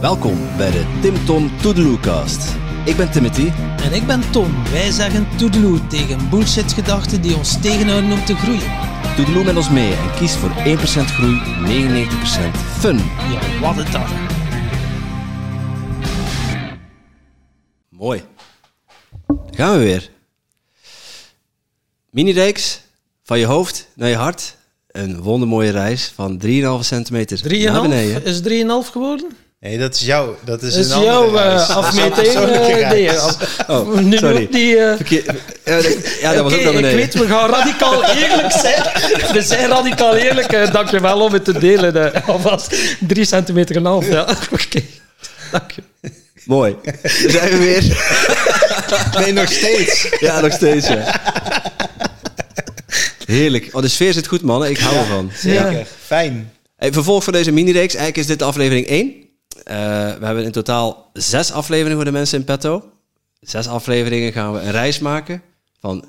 Welkom bij de Tim Tom Toedeloecast. Ik ben Timothy. En ik ben Tom. Wij zeggen toedeloe tegen bullshit-gedachten die ons tegenhouden om te groeien. Toedeloe met ons mee en kies voor 1% groei, 99% fun. Ja, wat het dan. Mooi. Gaan we weer. Mini-reeks van je hoofd naar je hart. Een wondermooie reis van 3,5 centimeter 3,5? naar beneden. Is 3,5 geworden? Nee, dat is jouw. Dat is, Dat is een andere jouw uh, Dat is een afmeting. eh, nee, Oh, nu sorry. die... eh, Verkeer- Ja, dat- ja, dat was ook naar beneden. ik weet, we gaan radicaal eerlijk zijn. We zijn radicaal eerlijk. eh, dankjewel om het te delen. eh, alvast 3 centimeter en een half. Ja, oké. Dank je. Mooi. Daar zijn we weer. Nee, nog steeds. Ja, nog steeds, ja. Heerlijk. Oh, de sfeer zit goed, mannen. Ik hou ervan. Zeker. Fijn. Hey, vervolg van deze mini-reeks. Eigenlijk is dit aflevering 1. Eh, we hebben in totaal zes afleveringen voor de mensen in petto. Zes afleveringen gaan we een reis maken van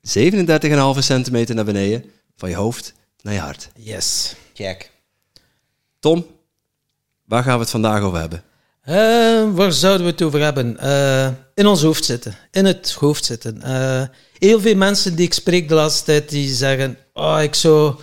37,5 centimeter naar beneden. Van je hoofd naar je hart. Yes. Check. Tom, waar gaan we het vandaag over hebben? Eh, waar zouden we het over hebben? Eh, in ons hoofd zitten. In het hoofd zitten. Eh, heel veel mensen die ik spreek de laatste tijd, die zeggen... Oh, ik zou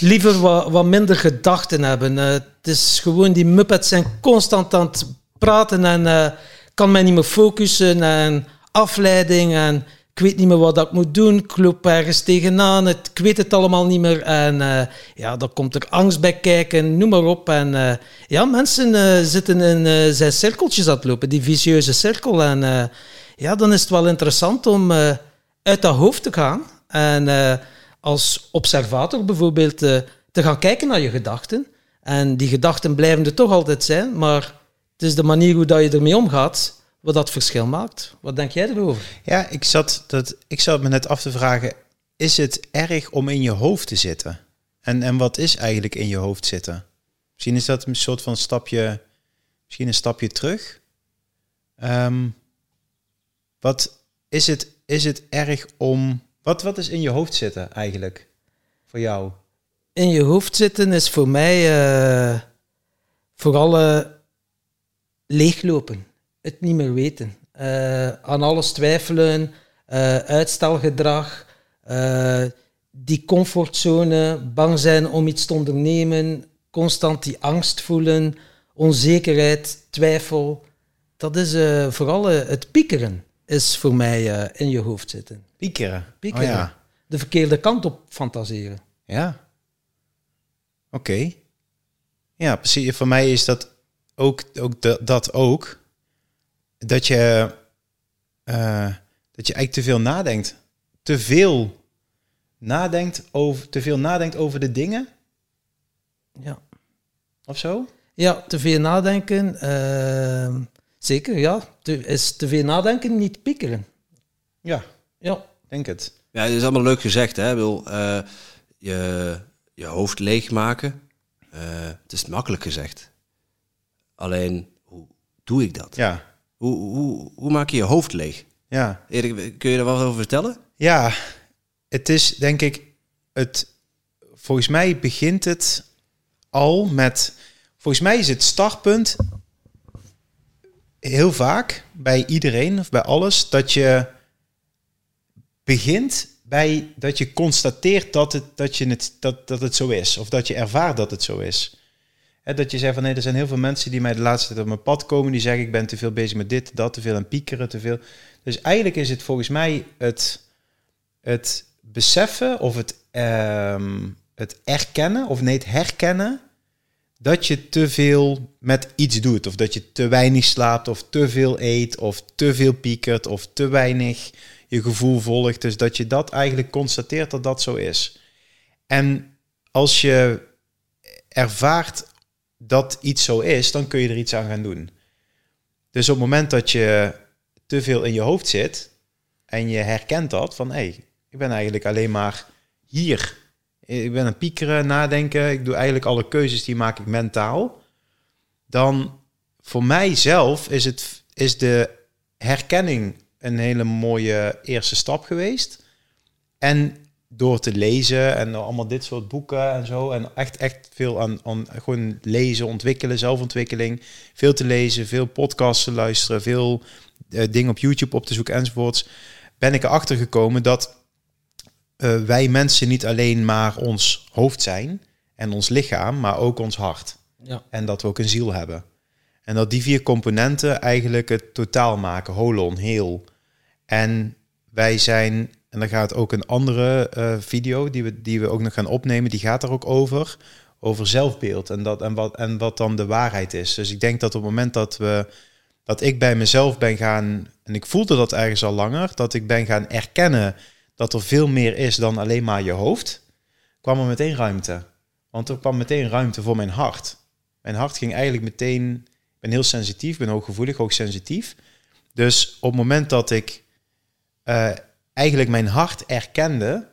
liever wat, wat minder gedachten hebben. Eh, het is gewoon, die muppets zijn constant aan het praten en eh, kan mij niet meer focussen en afleiding en ik weet niet meer wat ik moet doen. Ik loop ergens tegenaan, het, ik weet het allemaal niet meer. En eh, ja, dan komt er angst bij kijken, noem maar op. En ja, mensen zitten in zijn cirkeltjes aan het lopen, die vicieuze cirkel. En ja, dan is het wel interessant om uit dat hoofd te gaan. En als observator bijvoorbeeld eh, te gaan kijken naar je gedachten. En die gedachten blijven er toch altijd zijn, maar het is de manier hoe dat je ermee omgaat wat dat verschil maakt. Wat denk jij erover? Ja, ik zat, dat, ik zat me net af te vragen: is het erg om in je hoofd te zitten? En, en wat is eigenlijk in je hoofd zitten? Misschien is dat een soort van stapje, misschien een stapje terug. Ehm, wat is het, is het erg om. Wat, wat is in je hoofd zitten eigenlijk? Voor jou? in je hoofd zitten is voor mij eh, vooral eh, leeglopen. Het niet meer weten. Eh, aan alles twijfelen, uitstelgedrag, die comfortzone, bang zijn om iets te ondernemen, constant die angst voelen, onzekerheid, twijfel. Dat is vooral het piekeren, is voor mij in je hoofd zitten. Piekeren. Piekeren. Oh ja. De verkeerde kant op fantaseren. Ja. Oké. Ja, precies. Voor mij is dat ook, ook dat, dat ook. Dat je, eh, dat je eigenlijk te veel nadenkt. Te veel nadenkt over, te veel nadenkt over de dingen Ja. of zo. Ja, te veel nadenken. ehm, zeker, ja. Te, is te veel nadenken niet piekeren. Ja, Ja. Denk het. Ja, het is allemaal leuk gezegd, hè? Wil, eh, je, je hoofd leegmaken. Eh, het is makkelijk gezegd. Alleen, hoe doe ik dat? Ja, Hoe, hoe, hoe maak je je hoofd leeg? ja. Erik, kun je daar wat over vertellen? Ja, het is denk ik het. Volgens mij begint het al met. Volgens mij is het startpunt heel vaak bij iedereen of bij alles dat je begint bij dat je constateert dat het, dat je het, dat, dat het zo is. Of dat je ervaart dat het zo is. Dat je zegt van nee, er zijn heel veel mensen die mij de laatste tijd op mijn pad komen. Die zeggen ik ben te veel bezig met dit, dat, te veel aan piekeren, te veel. Dus eigenlijk is het volgens mij het, het beseffen of het, ehm, het erkennen, of nee, het herkennen, dat je te veel met iets doet. Of dat je te weinig slaapt, of te veel eet, of te veel piekert, of te weinig je gevoel volgt. Dus dat je dat eigenlijk constateert dat dat zo is. En als je ervaart dat iets zo is, dan kun je er iets aan gaan doen. Dus op het moment dat je te veel in je hoofd zit en je herkent dat van hé, hey, ik ben eigenlijk alleen maar hier. Ik ben het piekeren, nadenken. Ik doe eigenlijk alle keuzes die maak ik mentaal. Dan voor mijzelf is, het, is de herkenning een hele mooie eerste stap geweest. En door te lezen en allemaal dit soort boeken en zo. En echt, echt veel aan, aan gewoon lezen, ontwikkelen, zelfontwikkeling. Veel te lezen, veel podcasts te luisteren, veel eh, dingen op YouTube op te zoeken enzovoorts. Ben ik erachter gekomen dat eh, wij mensen niet alleen maar ons hoofd zijn en ons lichaam, maar ook ons hart. Ja. En dat we ook een ziel hebben. En dat die vier componenten eigenlijk het totaal maken, holon, heel. En wij zijn, en dan gaat ook een andere eh, video die we, die we ook nog gaan opnemen, die gaat er ook over, over zelfbeeld en, dat, en, wat, en wat dan de waarheid is. Dus ik denk dat op het moment dat we, dat ik bij mezelf ben gaan, en ik voelde dat ergens al langer, dat ik ben gaan erkennen dat er veel meer is dan alleen maar je hoofd, kwam er meteen ruimte. Want er kwam meteen ruimte voor mijn hart. Mijn hart ging eigenlijk meteen. Ik ben heel sensitief, ben hooggevoelig, hoogsensitief. Dus op het moment dat ik eh, eigenlijk mijn hart erkende.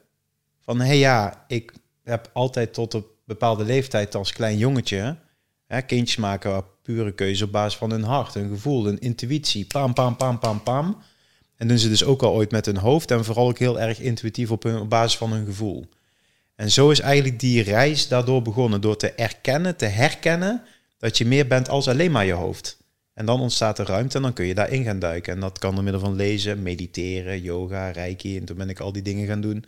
van hé hey ja, ik heb altijd tot een bepaalde leeftijd als klein jongetje. Hè, kindjes maken pure keuze op basis van hun hart, hun gevoel, hun intuïtie. Pam, pam, pam, pam, pam. En doen ze dus ook al ooit met hun hoofd en vooral ook heel erg intuïtief op, op basis van hun gevoel. En zo is eigenlijk die reis daardoor begonnen, door te erkennen, te herkennen dat je meer bent als alleen maar je hoofd. En dan ontstaat er ruimte en dan kun je daarin gaan duiken. En dat kan door middel van lezen, mediteren, yoga, reiki. En toen ben ik al die dingen gaan doen.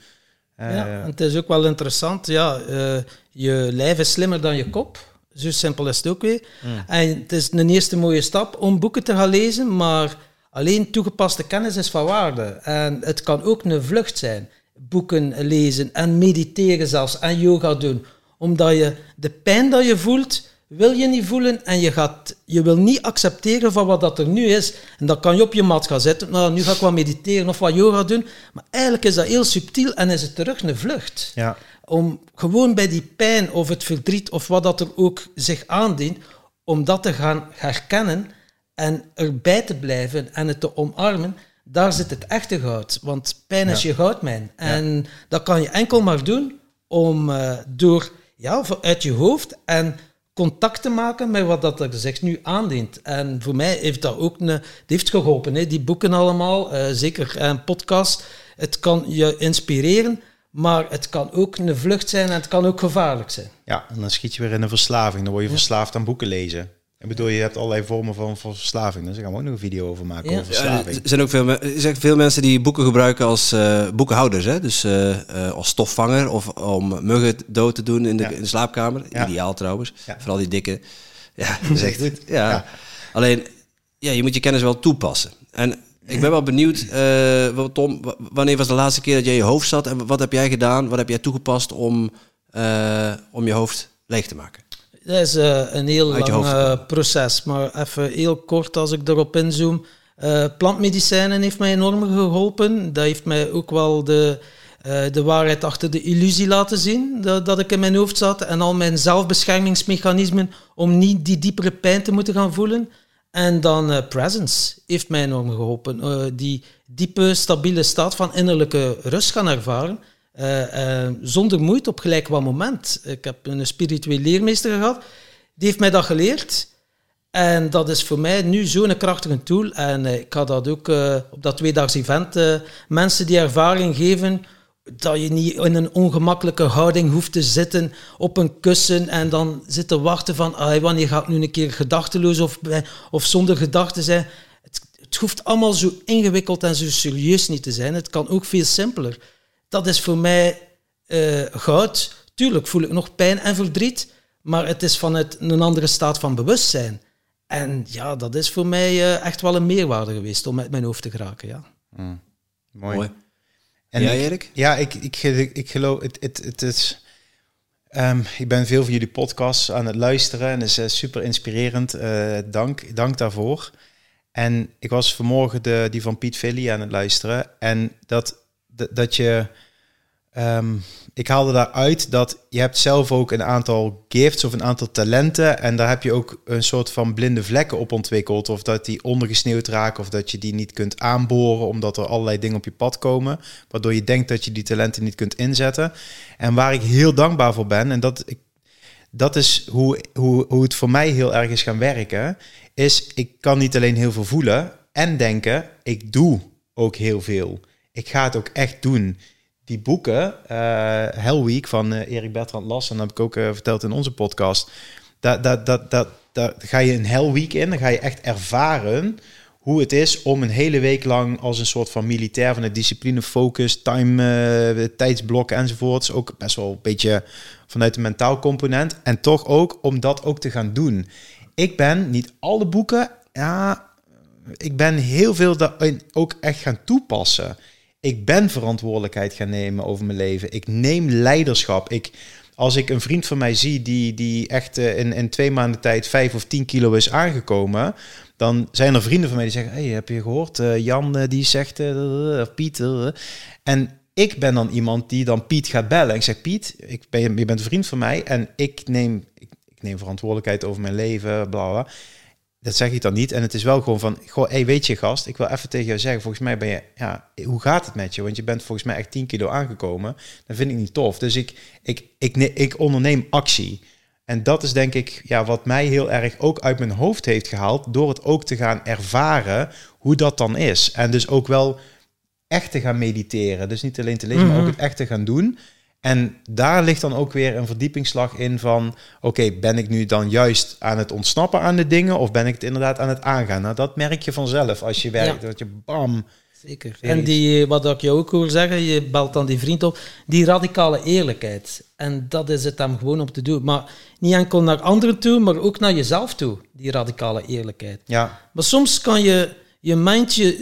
Uh, ja, en het is ook wel interessant. Ja, uh, je lijf is slimmer dan je kop. Zo simpel is het ook weer. Mm. En het is een eerste mooie stap om boeken te gaan lezen, maar alleen toegepaste kennis is van waarde. En het kan ook een vlucht zijn. Boeken lezen en mediteren zelfs en yoga doen. Omdat je de pijn dat je voelt, wil je niet voelen en je, gaat, je wil niet accepteren van wat dat er nu is. En dan kan je op je mat gaan zitten. Nou, nu ga ik wat mediteren of wat yoga doen. Maar eigenlijk is dat heel subtiel en is het terug een vlucht. Ja. Om gewoon bij die pijn of het verdriet of wat dat er ook zich aandient, om dat te gaan herkennen en erbij te blijven en het te omarmen. Daar zit het echte goud. Want pijn is Ja. je goudmijn. En dat kan je enkel maar doen om eh, door ja, uit je hoofd en contact te maken met wat dat er zich nu aandient. En voor mij heeft dat ook een, heeft geholpen. Hè. Die boeken allemaal, eh, zeker een podcast. Het kan je inspireren, maar het kan ook een vlucht zijn en het kan ook gevaarlijk zijn. Ja, en dan schiet je weer in een verslaving. Dan word je verslaafd aan boeken lezen. Ik bedoel, je hebt allerlei vormen van, van verslaving. Dus daar gaan we ook nog een video over maken, Ja. over Ja, verslaving. er zijn ook veel, er zijn veel mensen die boeken gebruiken als eh, boekenhouders. Hè? Dus eh, eh, als stofvanger of om muggen dood te doen in de, Ja. in de slaapkamer. Ja. Ideaal trouwens. Vooral die dikke. Ja, dat is echt Goed. Ja. Alleen, ja, je moet je kennis wel toepassen. En ik ben wel benieuwd, Tom, wanneer was de laatste keer dat jij je hoofd zat? En wat heb jij gedaan? Wat heb jij toegepast om, om je hoofd leeg te maken? Dat is eh, een heel Uit lang eh, proces, maar even heel kort als ik erop inzoom. Eh plantmedicijnen heeft mij enorm geholpen. Dat heeft mij ook wel de, de waarheid achter de illusie laten zien dat, dat ik in mijn hoofd zat. En al mijn zelfbeschermingsmechanismen om niet die diepere pijn te moeten gaan voelen. En dan Presence heeft mij enorm geholpen. Eh, die diepe, stabiele staat van innerlijke rust gaan ervaren. Eh, eh, zonder moeite op gelijk wat moment. Ik heb een spiritueel leermeester gehad. Die heeft mij dat geleerd. En dat is voor mij nu zo'n krachtige tool. En eh, ik ga dat ook op dat tweedaags event mensen die ervaring geven dat je niet in een ongemakkelijke houding hoeft te zitten op een kussen en dan zitten wachten van ah, wanneer ga ik nu een keer gedachteloos of, of zonder gedachten zijn. Het, het hoeft allemaal zo ingewikkeld en zo serieus niet te zijn. Het kan ook veel simpeler. Dat is voor mij eh, goud. Tuurlijk voel ik nog pijn en verdriet, maar het is vanuit een andere staat van bewustzijn. En ja, dat is voor mij eh, echt wel een meerwaarde geweest om met mijn hoofd te geraken. Ja. Mooi. Mooi. En jij, ik- Erik? Ja, ik, ik, ik, ik geloof, het, het, het is... ehm, ik ben veel van jullie podcasts aan het luisteren en het is eh, super inspirerend. Eh, dank, dank daarvoor. En ik was vanmorgen de, die van Piet Villy aan het luisteren. En dat, dat, je... ehm, ik haalde daaruit dat je hebt zelf ook een aantal gifts of een aantal talenten. En daar heb je ook een soort van blinde vlekken op ontwikkeld. Of dat die ondergesneeuwd raken of dat je die niet kunt aanboren omdat er allerlei dingen op je pad komen. Waardoor je denkt dat je die talenten niet kunt inzetten. En waar ik heel dankbaar voor ben, en dat, ik, dat is hoe, hoe, hoe het voor mij heel erg is gaan werken, is ik kan niet alleen heel veel voelen en denken, ik doe ook heel veel. Ik ga het ook echt doen. die boeken, uh, Hell Week van uh, Erik Bertrand Las, en dat heb ik ook uh, verteld in onze podcast. Daar, daar, daar, daar, daar ga je een Hell Week in, dan ga je echt ervaren hoe het is om een hele week lang als een soort van militair van de discipline, focus, time, tijdsblokken enzovoorts. Ook best wel een beetje vanuit de mentaal component. En toch ook om dat ook te gaan doen. Ik ben niet alle boeken, ja, ik ben heel veel daarin ook echt gaan toepassen. Ik ben verantwoordelijkheid gaan nemen over mijn leven. Ik neem leiderschap. Ik, als ik een vriend van mij zie die, die echt uh, in, in twee maanden tijd vijf of tien kilo is aangekomen, dan zijn er vrienden van mij die zeggen: Hey, heb je gehoord? Uh, Jan uh, die zegt, of Piet. en ik ben dan iemand die dan Piet gaat bellen. Ik zeg: Piet, ik ben, je bent een vriend van mij en ik neem, ik, ik neem verantwoordelijkheid over mijn leven, bla bla dat zeg ik dan niet. En het is wel gewoon van, goh, hey, weet je gast, ik wil even tegen jou zeggen, volgens mij ben je, ja, hoe gaat het met je? Want je bent volgens mij echt 10 kilo aangekomen. Dat vind ik niet tof. Dus ik, ik, ik, ik onderneem actie. En dat is denk ik ja, wat mij heel erg ook uit mijn hoofd heeft gehaald, door het ook te gaan ervaren hoe dat dan is. En dus ook wel echt te gaan mediteren. Dus niet alleen te lezen, maar ook mhm. het echt te gaan doen. En daar ligt dan ook weer een verdiepingsslag in van... oké, ben ik nu dan juist aan het ontsnappen aan de dingen... of ben ik het inderdaad aan het aangaan? Nou, dat merk je vanzelf als je werkt, dat je bam... Zeker. En die, wat ik je ook wil zeggen, je belt dan die vriend op, die radicale eerlijkheid. En dat is het dan gewoon om te doen. Maar niet enkel naar anderen toe, maar ook naar jezelf toe, die radicale eerlijkheid. Ja. Maar soms kan je, je mindje,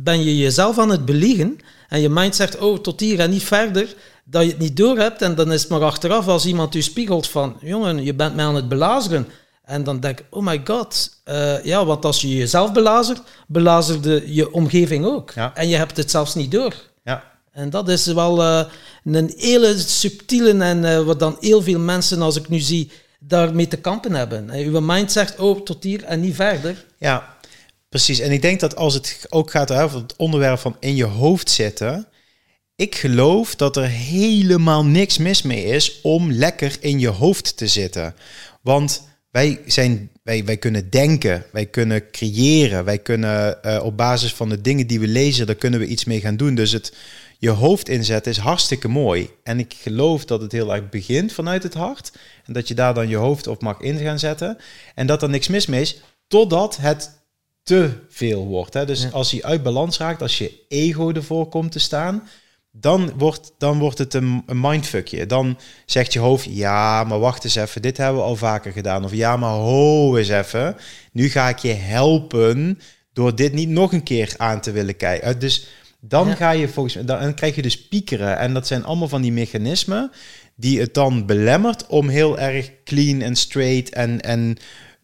ben je jezelf aan het beliegen en je mind zegt, oh, tot hier en niet verder dat je het niet door hebt. En dan is het maar achteraf als iemand u spiegelt van, jongen, je bent mij aan het belazeren. En dan denk ik, oh my god. Uh, ja, want als je jezelf belazert, belazerde je omgeving ook. Ja. En je hebt het zelfs niet door. Ja. En dat is wel uh, een hele subtiele en uh, wat dan heel veel mensen, als ik nu zie, daarmee te kampen hebben. En uw mind zegt, oh, tot hier en niet verder. Ja, precies. En ik denk dat als het ook gaat over het onderwerp van in je hoofd zitten ik geloof dat er helemaal niks mis mee is om lekker in je hoofd te zitten. Want wij, zijn, wij, wij kunnen denken, wij kunnen creëren, wij kunnen uh, op basis van de dingen die we lezen, daar kunnen we iets mee gaan doen. Dus het je hoofd inzetten is hartstikke mooi. En ik geloof dat het heel erg begint vanuit het hart. En dat je daar dan je hoofd op mag in gaan zetten. En dat er niks mis mee is, totdat het te veel wordt. Hè? Dus als je uit balans raakt, als je ego ervoor komt te staan, dan wordt, dan wordt het een, een mindfuckje. Dan zegt je hoofd, ja, maar wacht eens even, dit hebben we al vaker gedaan. Of ja, maar ho eens even, nu ga ik je helpen door dit niet nog een keer aan te willen kijken. Eh, dus dan ga je volgens mij, dan krijg je dus piekeren. En dat zijn allemaal van die mechanismen die het dan belemmert om heel erg clean en straight en, en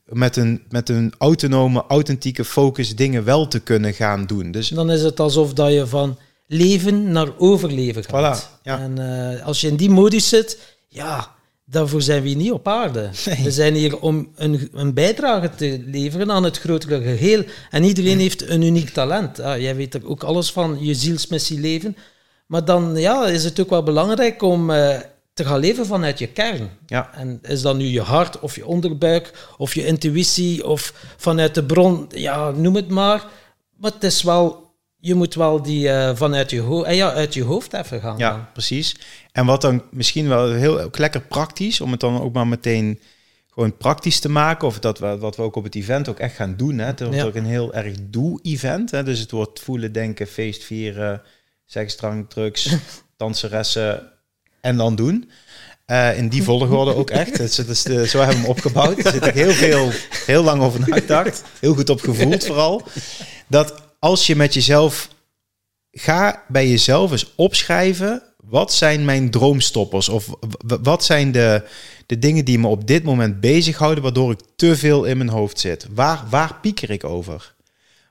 met een, met een autonome, authentieke focus dingen wel te kunnen gaan doen. Dus dan is het alsof dat je van leven naar overleven gaat. Voilà, ja. En uh, als je in die modus zit, ja, daarvoor zijn we niet op aarde. Nee. We zijn hier om een, een, bijdrage te leveren aan het grotere geheel. En iedereen heeft een uniek talent. Ah, jij weet er ook alles van, je zielsmissie leven. Maar dan ja, is het ook wel belangrijk om uh, te gaan leven vanuit je kern. Ja. En is dat nu je hart of je onderbuik of je intuïtie of vanuit de bron, ja, noem het maar. Maar het is wel je moet wel die uh, vanuit je, ho- uh, ja, uit je hoofd even gaan. Ja, precies. En wat dan misschien wel heel lekker praktisch, om het dan ook maar meteen gewoon praktisch te maken, of dat we, wat we ook op het event ook echt gaan doen. Hè. Het wordt ook een heel erg doe-event. Dus het wordt voelen, denken, feest vieren, seksdrang, drugs, danseressen en dan doen. Uh, in die volgorde ook echt. Dus, dus, zo hebben we hem opgebouwd. Er zit ik heel veel, heel lang over nagedacht. Heel goed op gevoeld vooral. Dat als je met jezelf. Ga bij jezelf eens opschrijven. Wat zijn mijn droomstoppers? Of wat zijn de, de dingen die me op dit moment bezighouden, waardoor ik te veel in mijn hoofd zit? Waar, waar pieker ik over?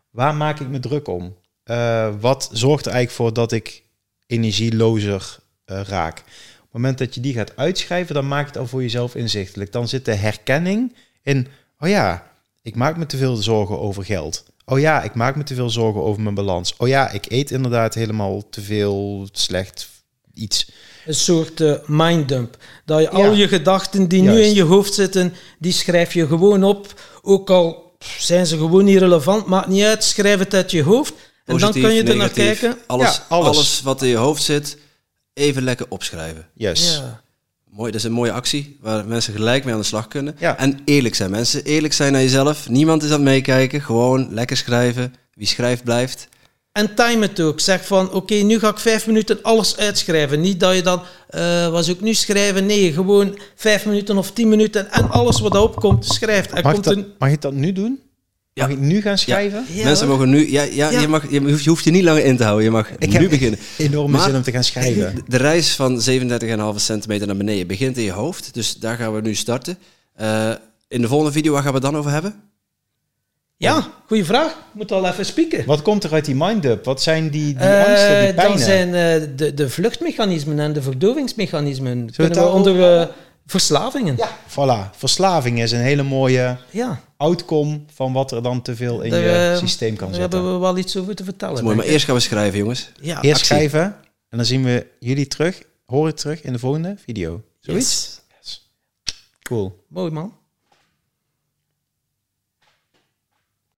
Waar maak ik me druk om? Uh, wat zorgt er eigenlijk voor dat ik energielozer uh, raak? Op het moment dat je die gaat uitschrijven, dan maak je het al voor jezelf inzichtelijk. Dan zit de herkenning in, oh ja, ik maak me te veel zorgen over geld. Oh ja, ik maak me te veel zorgen over mijn balans. Oh ja, ik eet inderdaad helemaal te veel slecht iets. Een soort uh, minddump. Dat je al je gedachten die nu in je hoofd zitten, die schrijf je gewoon op. Ook al zijn ze gewoon irrelevant, maakt niet uit. Schrijf het uit je hoofd. En dan kan je er naar kijken. Alles, alles. alles wat in je hoofd zit, even lekker opschrijven. Yes. Ja. Mooi, dat is een mooie actie waar mensen gelijk mee aan de slag kunnen. Ja. En eerlijk zijn mensen. Eerlijk zijn naar jezelf. Niemand is aan het meekijken. Gewoon lekker schrijven. Wie schrijft blijft. En time het ook. Zeg van, oké, nu ga ik vijf minuten alles uitschrijven. Niet dat je dan, eh was ook nu schrijven. Nee, gewoon vijf minuten of tien minuten en alles wat erop komt, schrijft. Er Mag, komt dat, een... mag ik dat nu doen? Ja. Mag ik nu gaan schrijven? Ja, mensen mogen nu... Ja, ja, Ja. Je, mag, je, hoeft, je hoeft je niet langer in te houden. Je mag Ik nu heb beginnen. enorme Maar- zin om te gaan schrijven. De, de reis van 37,5 centimeter naar beneden begint in je hoofd. Dus daar gaan we nu starten. Eh, in de volgende video, waar gaan we het dan over hebben? Ja, goede vraag. Ik moet al even spieken. Wat komt er uit die mind-up? Wat zijn die, die Eh, angsten, die pijnen? zijn eh, de, de vluchtmechanismen en de verdovingsmechanismen. Kunnen we onder verslavingen. Ja, voilà. Verslaving is een hele mooie ja. outcome van wat er dan te veel in Daar, je eh, systeem kan Daar zitten. hebben we wel iets over te vertellen. Mooi, maar eerst gaan we schrijven, jongens. Ja, Eerst actie. schrijven en dan zien we jullie terug, horen terug in de volgende video. Zoiets? yes. Cool. Mooi man.